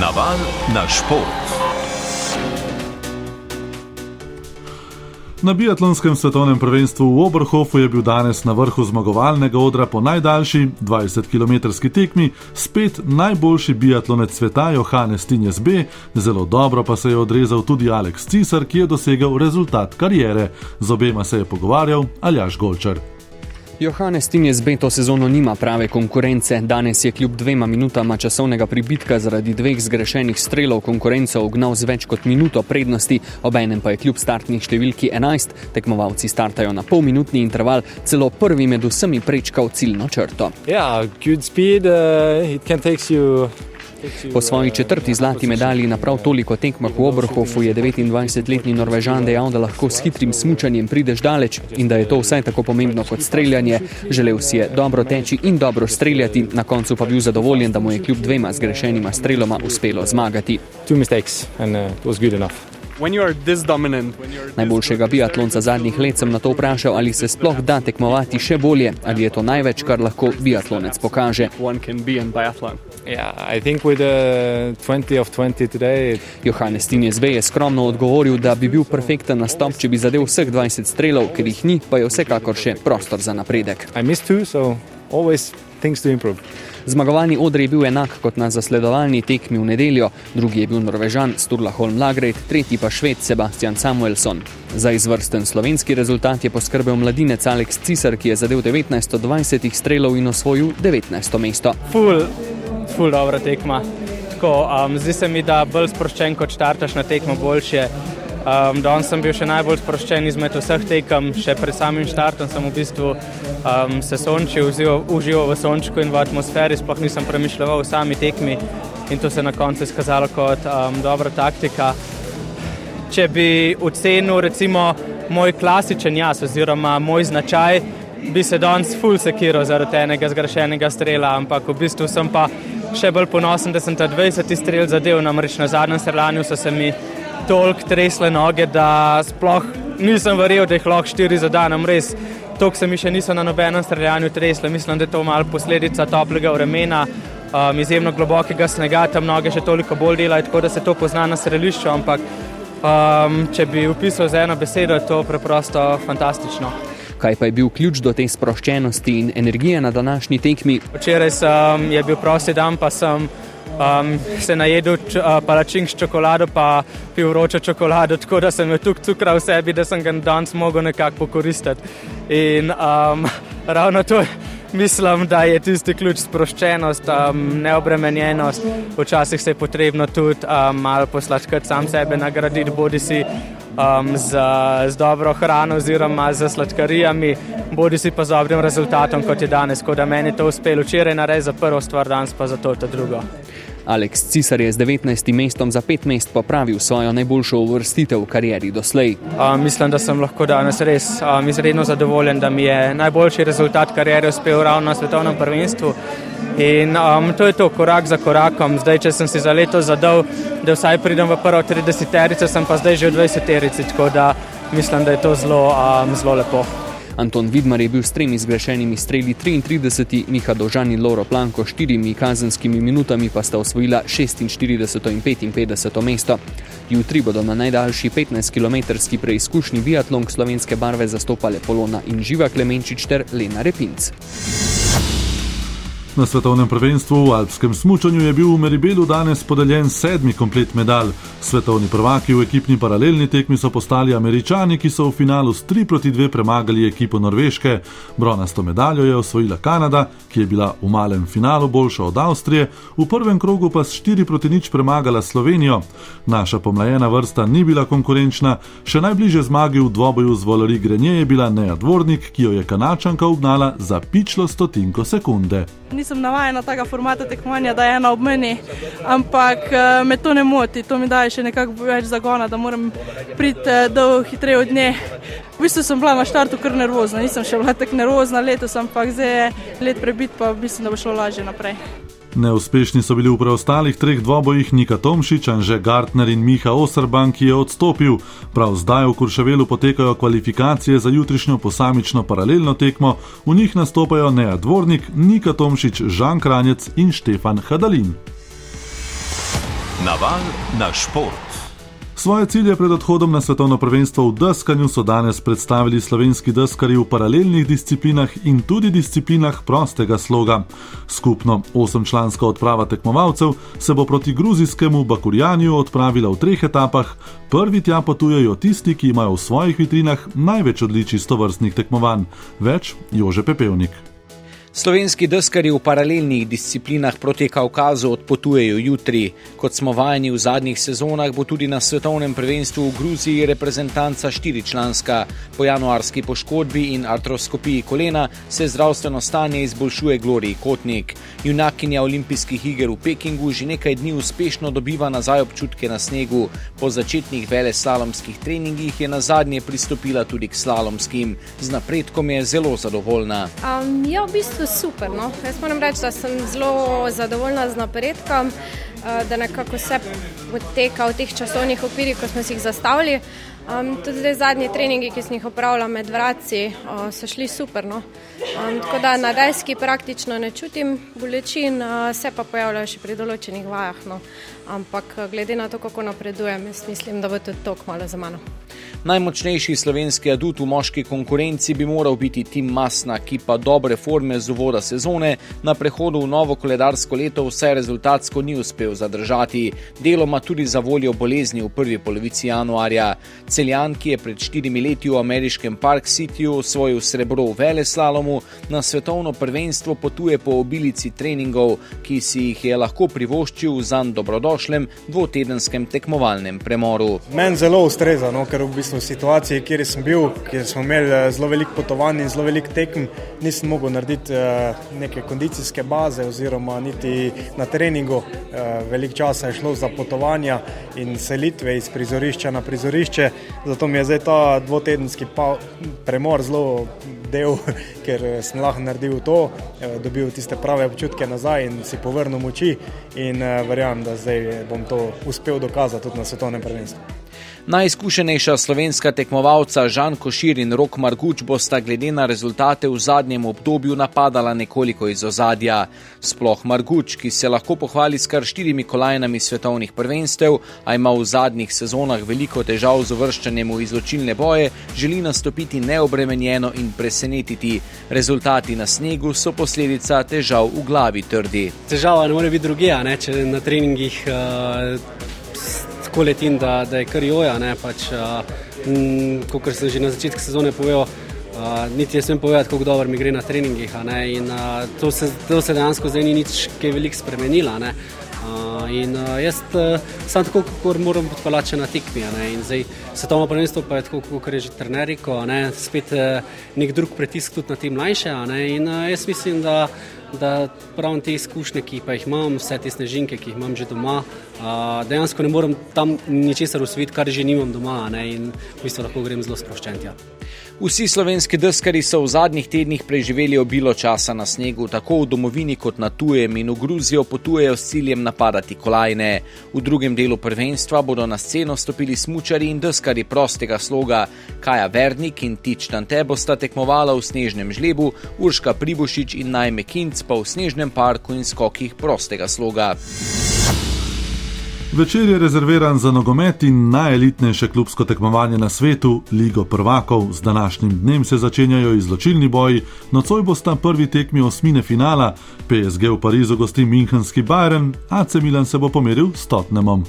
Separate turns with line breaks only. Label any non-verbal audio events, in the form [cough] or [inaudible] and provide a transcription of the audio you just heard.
Naval na šport. Na biatlonskem svetovnem prvenstvu v Oberhofu je bil danes na vrhu zmagovalnega odra po najdaljši 20-km tekmi spet najboljši biatlonec sveta Johannes Tinjes B, zelo dobro pa se je odrezal tudi Aleks Cisar, ki je dosegel rezultat karijere. Z obema se je pogovarjal Aljaš Golčar.
Johannes Tinjes B to sezono nima prave konkurence. Danes je kljub dvema minutama časovnega pribitka zaradi dveh zgrešenih strelov konkurenco ugnal z več kot minuto prednosti, obenem pa je kljub startni številki 11, tekmovalci startajo na polminutni interval, celo prvi med vsemi prečkal ciljno črto.
Ja, yeah, good speed, uh, it can take you.
Po svoji četrti zlati medalji na prav toliko tekmah v Oberhofu je 29-letni Norvežan dejal, da lahko s hitrim smučanjem prideš daleč in da je to vsaj tako pomembno kot streljanje. Želel si je dobro teči in dobro streljati, na koncu pa bil zadovoljen, da mu je kljub dvema zgrešenima streloma uspelo zmagati.
Two mistakes and uh, it was good enough.
Najboljšega biatlonca zadnjih let sem na to vprašal, ali se sploh da tekmovati še bolje, ali je to največ, kar lahko biatlonec pokaže. Johannes Tinjes B je skromno odgovoril, da bi bil perfekten nastop, če bi zadev vseh 20 strelov, ker jih ni, pa je vsekakor še prostor za napredek. Zmagovalni odr je bil enak kot na zasledovalni tekmi v nedeljo, drugi je bil Norvežan Sturla Holm Lagred, tretji pa Šved Sebastian Samuelson. Za izvrsten slovenski rezultat je poskrbel mladinec Aleks Cisar, ki je zadev 19 od 20 strelov in osvojil 19. mesto.
Ful, ful dobra tekma. Tako, um, zdi se mi, da bolj sproščen kot štartaš na tekmo boljše. Um, Danes sem bil še najbolj sproščen izmed vseh tekem, še pred samim štartom sem v bistvu um, se sončil, užival v sončku in v atmosferi, sploh nisem premišljal o sami tekmi in to se je na koncu izkazalo kot um, dobra taktika. Če bi ocenil recimo moj klasičen jaz oziroma moj značaj, bi se danes full sekiral zaradi enega zgrešenega strela, ampak v bistvu sem pa še bolj ponosen, da sem ta 20 strel zadev, namreč na zadnjem streljanju so se mi toliko tresle noge, da sploh nisem verjel, da jih lahko štiri zadam. Res, to se mi še niso na nobenem streljanju tresle. Mislim, da je to malo posledica toplega vremena, um, izjemno globokega snega, tam noge še toliko bolj delajo, tako da se to pozna na strelišču. Ampak um, če bi opisal z eno besedo, je to preprosto fantastično.
Kaj pa je bil ključ do te sproščenosti in energije na današnji tekmi?
Včeraj sem, je bil prosti dan, pa sem um, se najedel uh, palačink s čokolado, pa pil vročo čokolado, tako da sem jo tukaj cukra v sebi, da sem ga danes mogel nekako pokoristiti. In um, ravno to mislim, da je tisti ključ sproščenost, um, neobremenjenost. Včasih se je potrebno tudi um, malo poslačkati sam sebe, nagraditi bodi si. Um, z, z dobro hrano, oziroma z sladkarijami, bodi si pa z dobrim rezultatom, kot je danes. Tako da meni je to uspelo včeraj narediti za prvo stvar, danes pa za to drugo.
Aleks Cisar je z 19. mestom za pet mest popravil svojo najboljšo uvrstitev v karieri doslej.
Uh, mislim, da sem lahko danes res um, izredno zadovoljen, da mi je najboljši rezultat kariere uspel ravno na svetovnem prvenstvu. In um, to je to, korak za korakom. Zdaj, če sem si za leto zadal, da vsaj pridem v prvo 30-terico, sem pa zdaj že v 20-terici, tako da mislim, da je to zelo, um, zelo lepo.
Anton Vidmar je bil s tremi zgrešenimi streli 33, Miha Dožan in Loro Planko s štirimi kazenskimi minutami pa sta osvojila 46 in 55 mesto. Jutri bodo na najdaljši 15-kilometrski preizkušnji biatlon slovenske barve zastopale Polona in Živa Klemenčič ter Lena Repinc.
Na svetovnem prvenstvu v alpskem smučanju je bil v Meribelu danes podeljen sedmi komplet medalj. Svetovni prvaki v ekipni paralelni tekmi so postali američani, ki so v finalu s 3 proti 2 premagali ekipo Norveške. Bronasto medaljo je osvojila Kanada, ki je bila v malem finalu boljša od Avstrije, v prvem krogu pa s 4 proti nič premagala Slovenijo. Naša pomlajena vrsta ni bila konkurenčna, še najbliže zmagi v dvoboju z Volari Grenje je bila Neja Dvornik, ki jo je Kanačanka ugnala za pičlo stotinko sekunde
nisem navajena tega formata tekmovanja, da je ena ob meni, ampak uh, me to ne moti, to mi daje še nekako več zagona, da moram priti uh, do hitreje od nje. V bistvu sem bila na štartu kar nervozna, nisem še bila tako nervozna letos, ampak zdaj je let prebit, pa mislim, da bo šlo lažje naprej.
Neuspešni so bili v preostalih treh dvobojih Nika Tomšič, Anže Gartner in Miha Osrban, ki je odstopil. Prav zdaj v Kurševelu potekajo kvalifikacije za jutrišnjo posamično paralelno tekmo, v njih nastopajo Neja Dvornik, Nika Tomšič, Žan Kranjec in Štefan Hadalin.
Naval na šport. Svoje cilje pred odhodom na svetovno prvenstvo v deskanju so danes predstavili slovenski deskari v paralelnih disciplinah in tudi disciplinah prostega sloga. Skupno osemčlanska odprava tekmovalcev se bo proti gruzijskemu Bakurjanju odpravila v treh etapah. Prvi tja potujejo tisti, ki imajo v svojih vitrinah največ odličij stovrstnih tekmovanj. Več Jože Pepevnik.
Slovenski deskari v paralelnih disciplinah proti Kaukazu odpotujejo jutri. Kot smo vajeni v zadnjih sezonah, bo tudi na svetovnem prvenstvu v Gruziji reprezentanca štiričlanska. Po januarski poškodbi in artroskopiji kolena se zdravstveno stanje izboljšuje Glorij Kotnik. Junakinja olimpijskih iger v Pekingu že nekaj dni uspešno dobiva nazaj občutke na snegu. Po začetnih vele slalomskih treningih je na zadnje pristopila tudi k slalomskim. Z napredkom je zelo zadovoljna.
Um, ja, v bistvu super. No? Jaz moram reči, da sem zelo zadovoljna z napredkom, eh, da nekako vse poteka v teh časovnih okvirih, kot smo si jih zastavili. Um, tudi zdaj zadnji treningi, ki sem jih opravila med vrati, uh, so šli super. No? Um, tako da na deski praktično ne čutim bolečin, uh, se pa pojavljajo še pri določenih vajah. No? Ampak glede na to, kako napredujem, mislim, da bo to tok malo za mano.
Najmočnejši slovenski adut v moški konkurenci bi moral biti Tim Masna, ki pa dobre forme z uvoda sezone na prehodu v novo koledarsko leto vse rezultatsko ni uspel zadržati, deloma tudi za voljo bolezni v prvi polovici januarja. Celjan, ki je pred štirimi leti v ameriškem Park Cityju osvojil srebro v veleslalomu, na svetovno prvenstvo potuje po obilici treningov, ki si jih je lahko privoščil v zanj dobrodošlem dvotedenskem tekmovalnem premoru.
Meni zelo ustreza, no, ker v bistvu v situaciji, kjer sem bil, kjer smo imeli eh, zelo veliko potovanj in zelo veliko tekem, nisem mogel narediti eh, neke kondicijske baze oziroma niti na treningu. Eh, veliko časa je šlo za potovanja in selitve iz prizorišča na prizorišče, zato mi je zdaj ta dvotedenski premor zelo del, [laughs] ker sem lahko naredil to, dobil tiste prave občutke nazaj in si povrnil moči in verjamem, da zdaj bom to uspel dokazati tudi na svetovnem prvenstvu.
Najizkušenejša slovenska tekmovalca Žan Košir in Rok Marguč bosta glede na rezultate v zadnjem obdobju napadala nekoliko iz ozadja. Sploh Marguč, ki se lahko pohvali s kar štirimi kolajnami svetovnih prvenstev, a ima v zadnjih sezonah veliko težav z uvrščanjem v izločilne boje, želi nastopiti neobremenjeno in presenetiti. Rezultati na snegu so posledica težav v glavi trdi.
Težava ne more biti druga, če na treningih. Uh tako letim, da, da je kar joja. Pač, Kot sem že na začetku sezone povedal, uh, niti ne smem povedati, kako dobro mi gre na treningih. In, uh, to, se, to se dejansko zdaj ni nič, ki je veliko spremenila. Uh, in uh, jaz uh, sem tako, kot moram biti palače na tekmi. Svetovno prvenstvo pa je tako, kot je že trener rekel, spet uh, nek drug pritisk tudi na te mlajše. In uh, jaz mislim, da da prav te izkušnje, ki pa jih imam, vse te snežinke, ki jih imam že doma, dejansko ne morem tam ničesar usvojiti, kar že nimam doma ne, in v bistvu lahko grem zelo sproščen. Ja.
Vsi slovenski deskari so v zadnjih tednih preživeli obilo časa na snegu, tako v domovini kot na tujem in v Gruzijo potujejo s ciljem napadati kolajne. V drugem delu prvenstva bodo na sceno stopili smučari in deskari prostega sloga. Kaja Vernik in Tič Tante bosta tekmovala v snežnem žlebu, Urška Pribušič in Najme Kinc pa v snežnem parku in skokih prostega sloga.
Večer je rezerviran za nogomet in najelitnejše klubsko tekmovanje na svetu, Ligo prvakov. Z današnjim dnem se začenjajo izločilni boji, nocoj bosta prvi tekmi osmine finala, PSG v Parizu gosti Münchenski Bayern, AC Milan se bo pomeril s Tottenhamom.